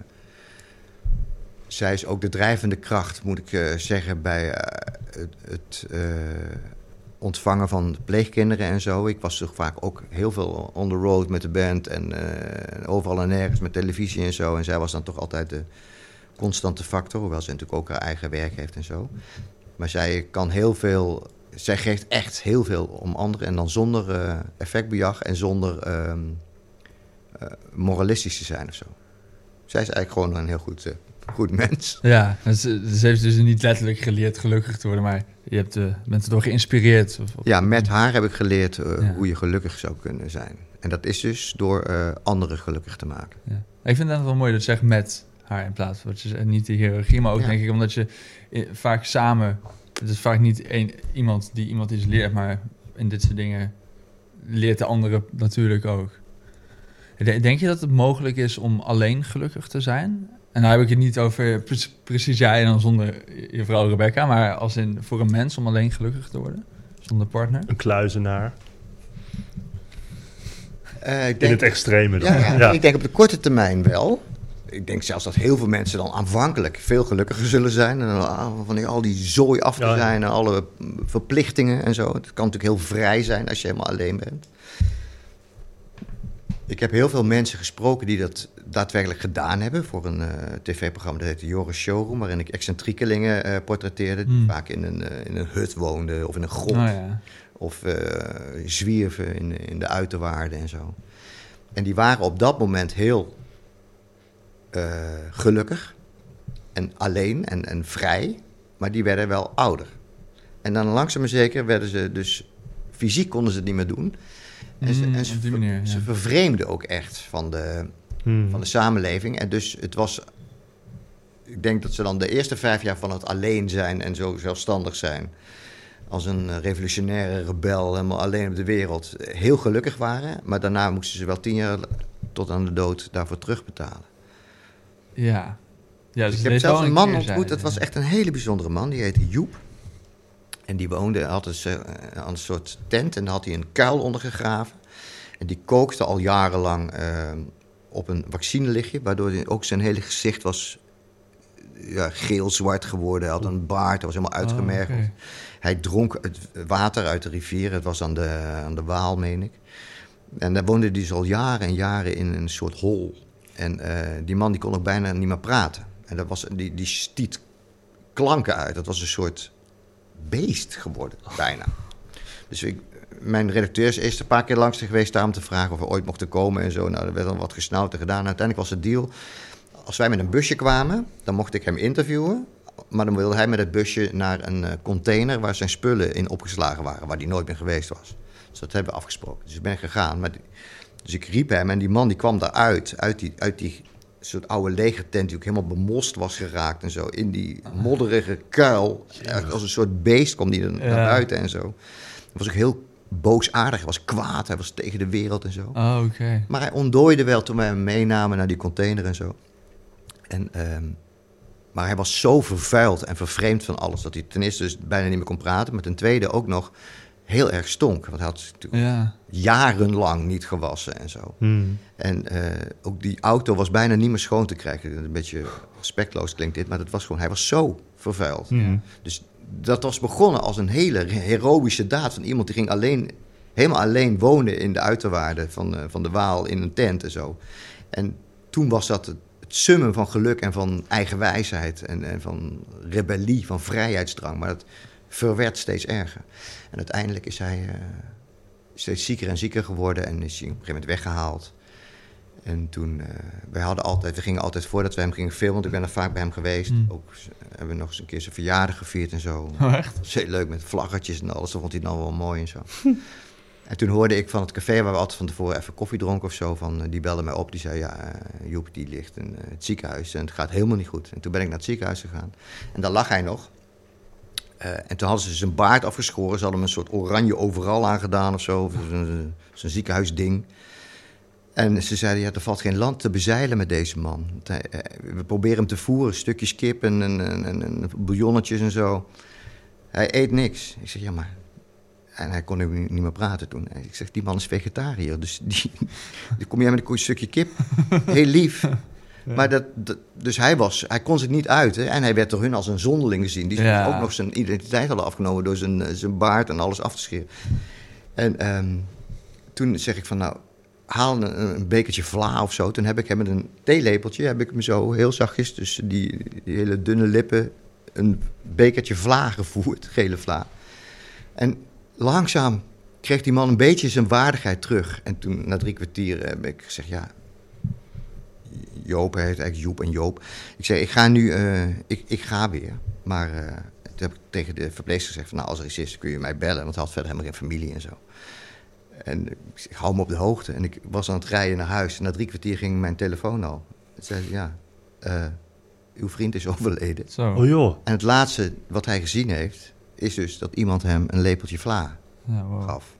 zij is ook de drijvende kracht, moet ik eh, zeggen, bij eh, het, het eh, ontvangen van pleegkinderen en zo. Ik was toch vaak ook heel veel on the road met de band en overal en nergens met televisie en zo. En zij was dan toch altijd de constante factor, hoewel ze natuurlijk ook haar eigen werk heeft en zo. Maar zij kan heel veel, zij geeft echt heel veel om anderen en dan zonder eh, effectbejag en zonder eh, moralistisch te zijn of zo. Zij is eigenlijk gewoon een heel goed, goed mens. Ja, dus, dus heeft dus niet letterlijk geleerd gelukkig te worden, maar je hebt, eh, bent erdoor geïnspireerd. Of, of- Ja, met haar heb ik geleerd eh, Ja. hoe je gelukkig zou kunnen zijn. En dat is dus door eh, anderen gelukkig te maken. Ja. Ik vind het wel mooi dat je zegt met haar in plaats van niet de hiërarchie, maar ook Ja. denk ik omdat je eh, vaak samen, het is vaak niet één, iemand die iemand iets leert, maar in dit soort dingen leert de andere natuurlijk ook. De- Denk je dat het mogelijk is om alleen gelukkig te zijn? En dan heb ik het niet over pre- precies jij en dan zonder je vrouw Rebecca, maar als in voor een mens om alleen gelukkig te worden, zonder partner. Een kluizenaar. Eh, ik In denk, het extreme dan. ja, ja, Ja. ik denk op de korte termijn wel. Ik denk zelfs dat heel veel mensen dan aanvankelijk veel gelukkiger zullen zijn. En dan al- van die, al die zooi af te Ja, zijn en alle verplichtingen en zo. Het kan natuurlijk heel vrij zijn als je helemaal alleen bent. Ik heb heel veel mensen gesproken die dat daadwerkelijk gedaan hebben voor een eh, tv-programma dat heette Joris Showroom, waarin ik excentriekelingen eh portretteerde, die Hmm. vaak in een, eh, in een hut woonden of in een grot. Oh ja. Of zwierven in, in de uiterwaarden en zo. En die waren op dat moment heel gelukkig en alleen en, en vrij, maar die werden wel ouder. En dan langzaam maar zeker werden ze dus fysiek konden ze het niet meer doen. En ze, Mm, en ze, op die ver- manier, ja. ze vervreemden ook echt van de, Hmm. van de samenleving. En dus het was. Ik denk dat ze dan de eerste vijf jaar van het alleen zijn en zo zelfstandig zijn. Als een revolutionaire rebel, helemaal alleen op de wereld. Heel gelukkig waren. Maar daarna moesten ze wel tien jaar tot aan de dood daarvoor terugbetalen. Ja. ja Dus dus ik heb zelfs een man ontmoet. Dat ja. was echt een hele bijzondere man. Die heette Joep. En die woonde altijd eh, aan een soort tent. En daar had hij een kuil onder gegraven. En die kookte al jarenlang eh, op een vaccinelichtje. Waardoor hij ook zijn hele gezicht was ja, geel-zwart geworden. Hij had een baard, hij was helemaal Oh, uitgemergeld. Hij dronk het water uit de rivier. Het was aan de, aan de Waal, meen ik. En daar woonde hij dus al jaren en jaren in een soort hol. En eh, die man die kon ook bijna niet meer praten. En dat was, die, die stiet klanken uit. Dat was een soort beest geworden, bijna. Dus ik, mijn redacteur is een paar keer langs geweest om te vragen of we ooit mochten komen en zo. Nou, er werd dan wat gesnauwd en gedaan. Uiteindelijk was het deal. Als wij met een busje kwamen, dan mocht ik hem interviewen. maar dan wilde hij met het busje naar een eh, container waar zijn spullen in opgeslagen waren, waar hij nooit meer geweest was. Dus dat hebben we afgesproken. Dus ik ben gegaan. Maar dus ik riep hem en die man die kwam daaruit, uit die, uit die soort oude legertent die ook helemaal bemost was geraakt en zo. In die modderige kuil, als een soort beest kwam die er naar buiten en zo. Hij was ook heel boosaardig, hij was kwaad, hij was tegen de wereld en zo. Oh, oké. Maar hij ontdooide wel toen wij hem meenamen naar die container en zo. En, ehm, maar hij was zo vervuild en vervreemd van alles... dat hij ten eerste dus bijna niet meer kon praten... maar ten tweede ook nog heel erg stonk. Want hij had natuurlijk Ja. jarenlang niet gewassen en zo. Hmm. En eh, ook die auto was bijna niet meer schoon te krijgen. Een beetje respectloos klinkt dit, maar dat was gewoon... hij was zo vervuild. Hmm. Dus dat was begonnen als een hele heroïsche daad van iemand die ging alleen, helemaal alleen wonen in de uiterwaarden van, eh, van de Waal in een tent en zo. En toen was dat het, het summen van geluk en van eigenwijsheid en, en van rebellie, van vrijheidsdrang. Maar dat verwerd steeds erger. En uiteindelijk is hij eh, steeds zieker en zieker geworden en is hij op een gegeven moment weggehaald. En toen, wij hadden altijd, we gingen altijd voordat we hem gingen filmen, want ik ben er vaak bij hem geweest. Hmm. Ook hebben we nog eens een keer zijn verjaardag gevierd en zo. Oh, echt? Dat was heel leuk met vlaggetjes en alles. Dat vond hij dan wel mooi en zo. [laughs] en toen hoorde ik van het café waar we altijd van tevoren even koffie dronken of zo. Van, eh, die belde mij op. Die zei, ja, Joep die ligt in het ziekenhuis en het gaat helemaal niet goed. En toen ben ik naar het ziekenhuis gegaan. En daar lag hij nog. Eh, en toen hadden ze zijn baard afgeschoren. Ze hadden hem een soort oranje overal aangedaan of zo. Zo'n ziekenhuisding. En ze zeiden, ja, er valt geen land te bezeilen met deze man. Hij- eh, We proberen hem te voeren, stukjes kip en, en, en, en, bouillonnetjes en zo. Hij eet niks. Ik zeg, ja, maar... En hij kon niet meer praten toen. Ik zeg, die man is vegetariër, dus die, [laughs] die kom jij met een stukje kip. Heel lief. Maar dat, dat- dus hij, was, hij kon zich niet uiten. En hij werd door hun als een zonderling gezien. Die Ja. ook nog zijn identiteit hadden afgenomen door zijn, eh, zijn baard en alles af te scheren. En ehm, toen zeg ik van, nou, haal een, een bekertje vla of zo. Toen heb ik hem met een theelepeltje, heb ik hem zo heel zachtjes tussen die, die hele dunne lippen, een bekertje vla gevoerd, [laughs] gele vla. En langzaam kreeg die man een beetje zijn waardigheid terug. En toen, na drie kwartier, heb ik gezegd, ja, Joop, hij heet eigenlijk Joep en Joop. Ik zei, ik ga nu, eh, ik, ik ga weer. Maar eh, toen heb ik tegen de verpleegster gezegd, van, nou, als er iets is, kun je mij bellen. Want hij had verder helemaal geen familie en zo. En ik ik hou me op de hoogte. En ik was aan het rijden naar huis. En na drie kwartier ging mijn telefoon al. Toen zei ze, ja, eh, uw vriend is [laughs] overleden. Zo. Oh joh. En het laatste wat hij gezien heeft, is dus dat iemand hem een lepeltje vla Ja, wow. gaf.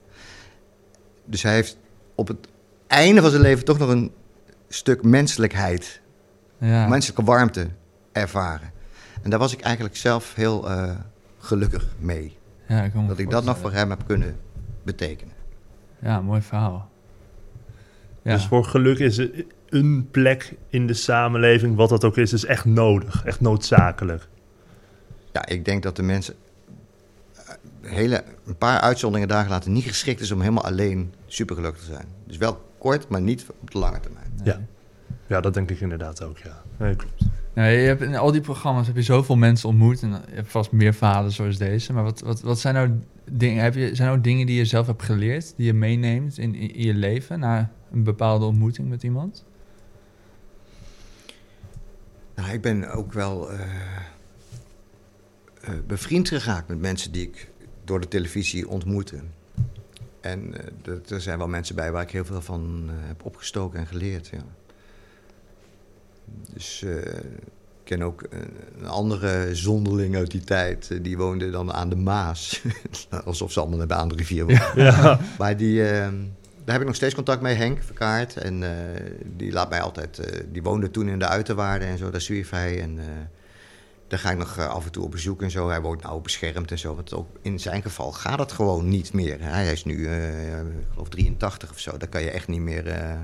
Dus hij heeft op het einde van zijn leven toch nog een stuk menselijkheid, Ja. menselijke warmte ervaren. En daar was ik eigenlijk zelf heel eh, gelukkig mee. ja, ik Dat ik dat nog voor hem heb kunnen betekenen. Ja, mooi verhaal. Ja. Dus voor geluk is een plek in de samenleving, wat dat ook is, is echt nodig. Echt noodzakelijk. Ja, ik denk dat de mensen eh, hele, een paar uitzonderingen dagen later niet geschikt is om helemaal alleen supergelukkig te zijn. Dus wel kort, maar niet op de lange termijn. Nee. Ja. Ja, dat denk ik inderdaad ook, ja. Nee, klopt. Nou, je hebt in al die programma's heb je zoveel mensen ontmoet en je hebt vast meer verhalen zoals deze. Maar wat, wat, wat zijn nou dingen? Heb je, zijn nou dingen die je zelf hebt geleerd, die je meeneemt in, in, in je leven na een bepaalde ontmoeting met iemand? Nou, ik ben ook wel eh, eh, bevriend geraakt met mensen die ik door de televisie ontmoette. En eh, er zijn wel mensen bij waar ik heel veel van eh, heb opgestoken en geleerd. Ja. Dus eh, ik ken ook een andere zonderling uit die tijd. die woonde dan aan de Maas. [laughs] Alsof ze allemaal aan de rivier woonden. Ja. [laughs] Maar die, eh, daar heb ik nog steeds contact mee, Henk Verkaart. En die laat mij altijd... die woonde toen in de uiterwaarden en zo, daar zwierf hij. En daar ga ik nog eh, af en toe op bezoek en zo. Hij woont nou beschermd en zo. Want ook in zijn geval gaat het gewoon niet meer. Hij is nu, ik geloof 83 of zo. Daar kan je echt niet meer eh,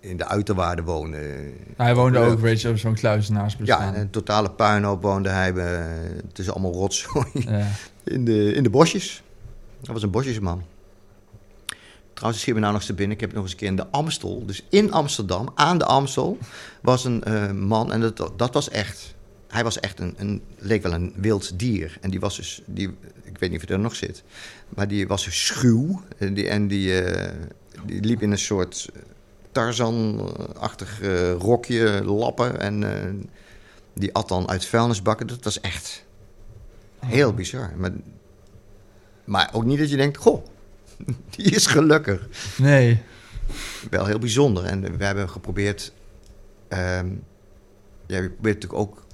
in de uiterwaarden wonen. hij woonde ook, weet je, op zo'n kluizenaarsbestaan. Ja, een totale puinhoop woonde hij. het is allemaal rotzooi. Ja. [laughs] In de, in de bosjes. Dat was een bosjesman. Trouwens, schiet me nou nog eens te binnen. Ik heb nog eens een keer in de Amstel. Dus in Amsterdam, aan de Amstel, was een man. En dat, dat was echt. Hij was echt een, een. leek wel een wild dier. En die was dus. Die, ik weet niet of hij er nog zit. Maar die was dus schuw. En die, en die, eh, die liep in een soort Tarzan-achtig eh, rokje, lappen. En. eh, Die at dan uit vuilnisbakken. Dat was echt heel Oh. bizar. Maar, maar ook niet dat je denkt, goh, [laughs] die is gelukkig. Nee. Wel heel bijzonder. En we hebben geprobeerd... ehm, ja, je probeert natuurlijk ook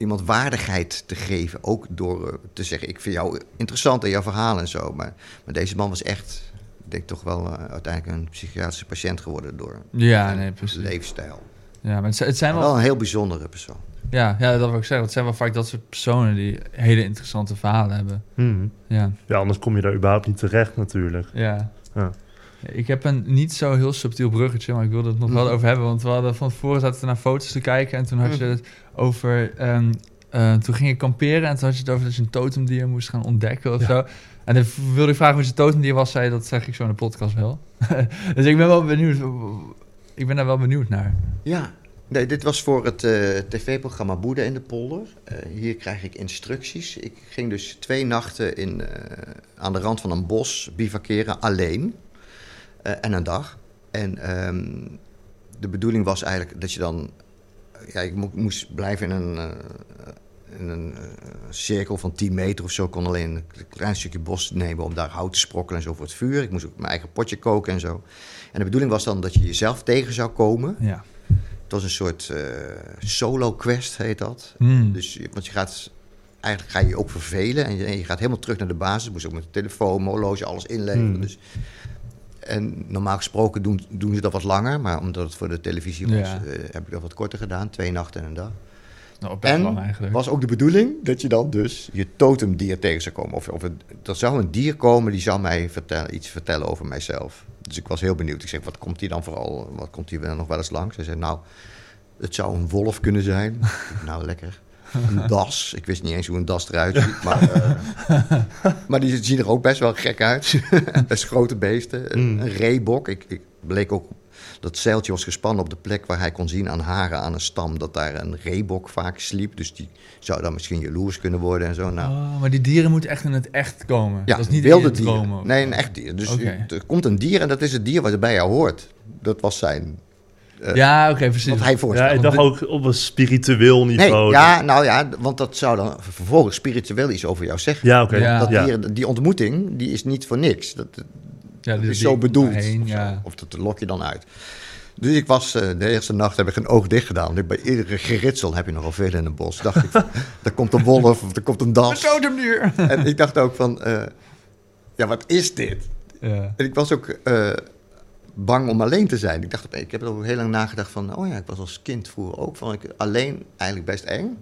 iemand waardigheid te geven. Ook door eh, te zeggen, ik vind jou interessant en jouw verhaal en zo. Maar, maar deze man was echt, ik denk toch wel eh, uiteindelijk een psychiatrische patiënt geworden door Ja, zijn nee, precies. leefstijl. Ja, maar het, zijn- wel... wel een heel bijzondere persoon. Ja, ja, dat wil ik zeggen. Het zijn wel vaak dat soort personen die hele interessante verhalen hebben. Mhm. Ja, Ja, anders kom je daar überhaupt niet terecht natuurlijk. ja. Ja. Ik heb een niet zo heel subtiel bruggetje, maar ik wilde het nog wel Mhm. over hebben. Want we hadden van tevoren zaten we naar foto's te kijken en toen had je het over... ehm, eh, toen ging je kamperen en toen had je het over dat je een totemdier moest gaan ontdekken of Ja. zo. En dan wilde ik vragen wat je totemdier was, zei dat zeg ik zo in de podcast wel. [laughs] dus ik ben wel benieuwd. Ik ben daar wel benieuwd naar. Ja, nee, dit was voor het eh, tv-programma Boeddha in de polder. Eh, hier krijg ik instructies. Ik ging dus twee nachten in, aan de rand van een bos bivakeren alleen. Eh, en een dag. En ehm, de bedoeling was eigenlijk dat je dan... Ja, ik mo- moest blijven in een, eh, in een eh, cirkel van 10 meter of zo. Ik kon alleen een klein stukje bos nemen om daar hout te sprokkelen en zo voor het vuur. Ik moest ook mijn eigen potje koken en zo. En de bedoeling was dan dat je jezelf tegen zou komen. Ja. Het was een soort eh, solo quest, heet dat. Hmm. Dus, want je gaat, eigenlijk ga je je ook vervelen en je, en je gaat helemaal terug naar de basis. Moest ook met de telefoon, horloge, alles inleveren. Hmm. Dus, en normaal gesproken doen, doen ze dat wat langer, maar omdat het voor de televisie was, Ja. eh, heb ik dat wat korter gedaan. Twee nachten en een dag. Nou, En lang was ook de bedoeling dat je dan dus je totemdier tegen zou komen. Of, of het, er zou een dier komen die zou mij vertellen, iets vertellen over mijzelf. Dus ik was heel benieuwd. Ik zeg, wat komt die dan vooral, wat komt die nog wel eens langs? Hij zei, nou, het zou een wolf kunnen zijn. Nou, lekker. Een das. Ik wist niet eens hoe een das eruit ziet. Maar, eh, [laughs] maar die zien er ook best wel gek uit. [laughs] best grote beesten. Een, Mm. een reebok. Ik, ik bleek ook dat zeiltje was gespannen op de plek waar hij kon zien aan haren aan een stam dat daar een reebok vaak sliep. Dus die zou dan misschien jaloers kunnen worden en zo. Nou, Oh, maar die dieren moeten echt in het echt komen. ja, dat is niet wilde dieren. dromen. Nee, een echt dier. Dus er komt een dier en dat is het dier wat er bij jou hoort. Dat was zijn, eh, Ja, oké, precies. wat hij Ja, voorstelde. ik dacht ook op een spiritueel Nee, niveau. ja, nou ja, want dat zou dan vervolgens spiritueel iets over jou zeggen. Ja, oké. Ja. Dat Ja. dier, die ontmoeting, die is niet voor niks. Dat, dat ja, die- is die- zo bedoeld. daarheen, of, zo. ja. of dat lok je dan uit. Dus ik was, eh, de eerste nacht heb ik een oog dicht gedaan. Bij iedere geritsel heb je nogal veel in een bos. Dacht ik, van, [laughs] er komt een wolf of er komt een Een das. En ik dacht ook van, eh, ja, wat is dit? ja. En ik was ook eh, bang om alleen te zijn. Ik dacht, ik heb er ook heel lang nagedacht van, oh ja, ik was als kind vroeger ook van, ik alleen eigenlijk best eng.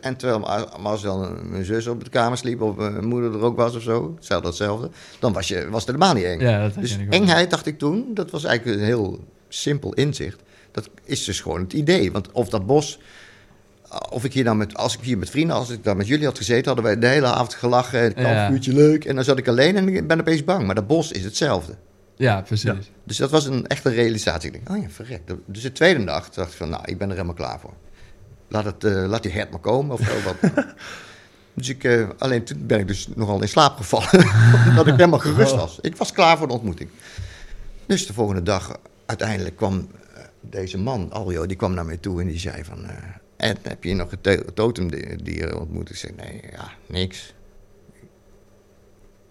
En terwijl als dan mijn zus op de kamer sliep of mijn moeder er ook was of zo, hetzelfde hetzelfde, dan was, je, was het helemaal niet eng. Ja, dus wel. engheid dacht ik toen, dat was eigenlijk een heel simpel inzicht. Dat is dus gewoon het idee. Want of dat bos, of ik hier dan met, als ik hier met vrienden, als ik daar met jullie had gezeten, hadden wij de hele avond gelachen, een Ja. kampvuurtje leuk. En dan zat ik alleen en ik ben opeens bang. Maar dat bos is hetzelfde. Ja, precies. Ja. Dus dat was een echte realisatie. Ik denk, oh ja, verrek. Dus de tweede nacht dacht ik van, nou, ik ben er helemaal klaar voor. Laat, het, eh, laat die hert maar komen of zo. [laughs] Wat. dus ik, eh, alleen toen ben ik dus nogal in slaap gevallen. [laughs] omdat ik helemaal gerust was. Ik was klaar voor de ontmoeting. Dus de volgende dag, uiteindelijk kwam eh, deze man, Aljo, die kwam naar mij toe en die zei van... Ed, heb je nog een to- totemdier ontmoet? Ik zei, nee, ja, niks.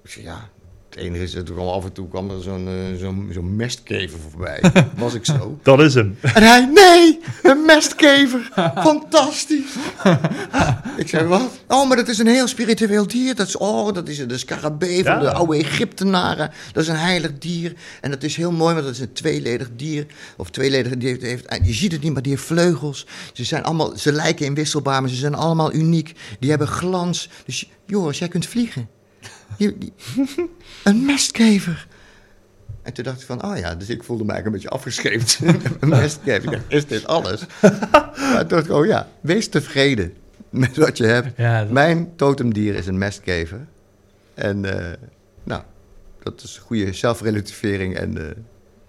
Ik zei, ja, het enige is, dat er kwam af en toe kwam er zo'n eh, zo'n zo'n mestkever voorbij. [laughs] Was ik zo. Dat is hem. En hij, nee, een mestkever. Fantastisch. [laughs] ik zei, wat? Oh, maar dat is een heel spiritueel dier. Dat is, oh, dat is de scarabee van Ja. de oude Egyptenaren. Dat is een heilig dier. En dat is heel mooi, want dat is een tweeledig dier. Of tweeledig dier heeft, heeft- je ziet het niet, maar die heeft vleugels. Ze zijn allemaal, ze lijken inwisselbaar, maar ze zijn allemaal uniek. Die hebben glans. Dus Joris, jij kunt vliegen. [laughs] Een mestkever. En toen dacht ik van, oh ja, dus ik voelde me eigenlijk een beetje afgescheept. [laughs] een mestkever. Dacht, is dit alles? [laughs] maar toen dacht ik, oh ja, wees tevreden met wat je hebt. Ja, dat- Mijn totemdier is een mestkever. En uh, nou, dat is een goede zelfrelativering en uh,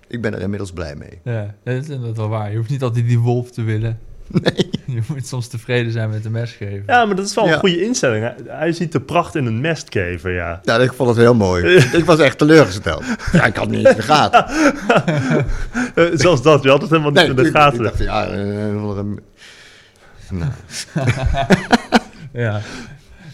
ik ben er inmiddels blij mee. Ja, dat is inderdaad wel waar. Je hoeft niet altijd die wolf te willen. [laughs] Nee. Je moet soms tevreden zijn met de mesgever. Ja, maar dat is wel een goede instelling. Hij, hij ziet de pracht in een mestkever, ja. Ja, ik vond het heel mooi. [laughs] ik was echt teleurgesteld. Ja, ik had niet in de gaten. Uh, [laughs] zelfs dat, je had het helemaal niet Nee, in de ik, gaten. ik dacht, ja, uh, een Nou, Ja.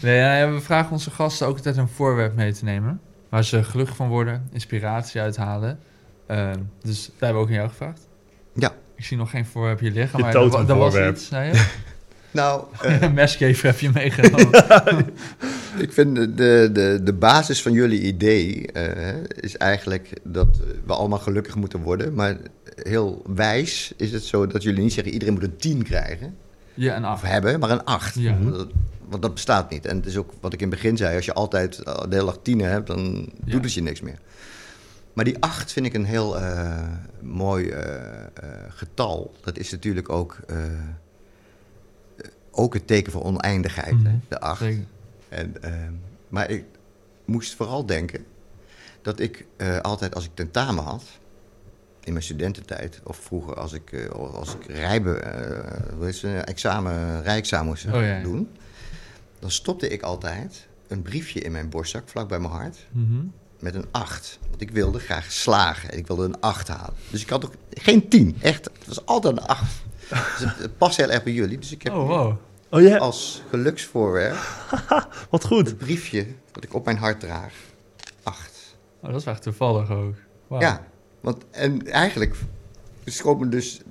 Nee, ja, we vragen onze gasten ook altijd een voorwerp mee te nemen. Waar ze gelukkig van worden, inspiratie uithalen. Ehm, dus daar hebben we ook aan jou gevraagd. Ja. Ik zie nog geen voorwerp hier liggen, Je maar er, er was iets, zei je? [laughs] nou [laughs] eh, Een mesgever heb je [laughs] meegenomen. ik vind de, de, de, basis van jullie idee eh, is eigenlijk dat we allemaal gelukkig moeten worden. Maar heel wijs is het zo dat jullie niet zeggen iedereen moet een 10 krijgen. Ja, een Of acht. hebben, maar een 8. Ja. Want, want dat bestaat niet. En het is ook wat ik in het begin zei: als je altijd eh, de hele dag 10 hebt, dan Ja. doet het je niks meer. Maar die 8 vind ik een heel eh, mooi eh, eh, getal. Dat is natuurlijk ook, ook het teken voor oneindigheid, Mhm. de 8. Zeker. En, maar ik moest vooral denken dat ik altijd als ik tentamen had, in mijn studententijd, of vroeger als ik, als ik rijbe, examen, rijexamen moest Oh, ja. doen, dan stopte ik altijd een briefje in mijn borstzak, vlak bij mijn hart, Mhm. Met een 8. Want ik wilde graag slagen en ik wilde een 8 halen. Dus ik had ook geen 10, echt. Het was altijd een 8. Dus het, het past heel erg bij jullie. Dus ik heb Oh, wow. Oh als geluksvoorwerp [laughs] wat goed. het briefje dat ik op mijn hart draag. Acht. Oh, dat is echt toevallig ook. Wauw. Ja, want en eigenlijk schoot me dus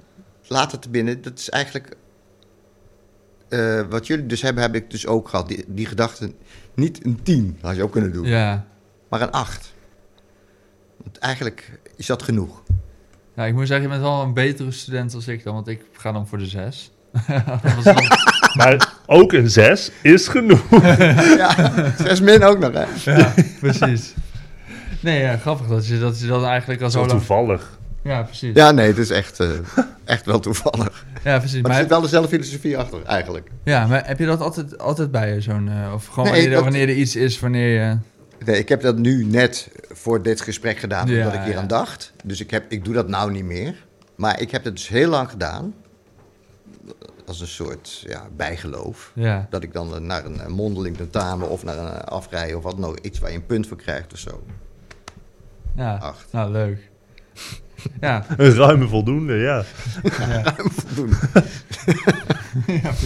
later te binnen. Dat is eigenlijk eh, wat jullie dus hebben, heb ik dus ook gehad. Die, die gedachte, niet een tien had je ook kunnen doen, Ja. Maar een acht. Want eigenlijk is dat genoeg. Ja, ik moet zeggen, je bent wel een betere student als ik dan, want ik ga dan voor de zes. [laughs] Dat was dan- Maar ook een 6 is genoeg. [laughs] ja, zes min ook nog, hè? ja, precies. Nee, ja, grappig dat je dat, je dat eigenlijk al zo lang... toevallig. Ja, precies. Ja, nee, het is echt, eh, echt wel toevallig. Ja, precies. Maar er zit wel dezelfde filosofie achter, eigenlijk. ja, maar heb je dat altijd, altijd bij je, zo'n... eh, of gewoon Nee, wanneer, dat- wanneer er iets is, wanneer je... Nee, ik heb dat nu net voor dit gesprek gedaan, Ja, omdat ik hier ja. aan dacht. Dus ik, heb, ik doe dat nou niet meer. Maar ik heb het dus heel lang gedaan. Als een soort ja, bijgeloof. Ja, Dat ik dan naar een eh, mondeling tentamen of naar een eh, afrijden of wat nog. Iets waar je een punt voor krijgt of zo. ja. Acht. Nou, leuk. Ja, [laughs] Een ruime voldoende, ja. [laughs] [laughs] ja. Voldoende.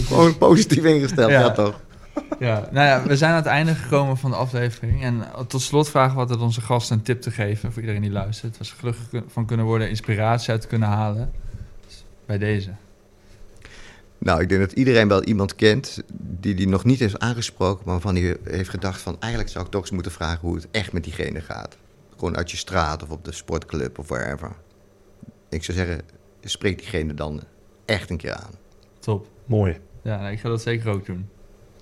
Gewoon positief ingesteld, ja, Ja. toch? Ja, nou ja, we zijn aan het einde gekomen van de aflevering. En tot slot vragen we altijd onze gasten een tip te geven voor iedereen die luistert. Waar ze gelukkig van kunnen worden, inspiratie uit kunnen halen. Dus bij deze. Nou, ik denk dat iedereen wel iemand kent die die nog niet heeft aangesproken, maar waarvan hij heeft gedacht van eigenlijk zou ik toch eens moeten vragen hoe het echt met diegene gaat. Gewoon uit je straat of op de sportclub of wherever. Ik zou zeggen, spreek diegene dan echt een keer aan. Top. Mooi. Ja, nou, ik ga dat zeker ook doen.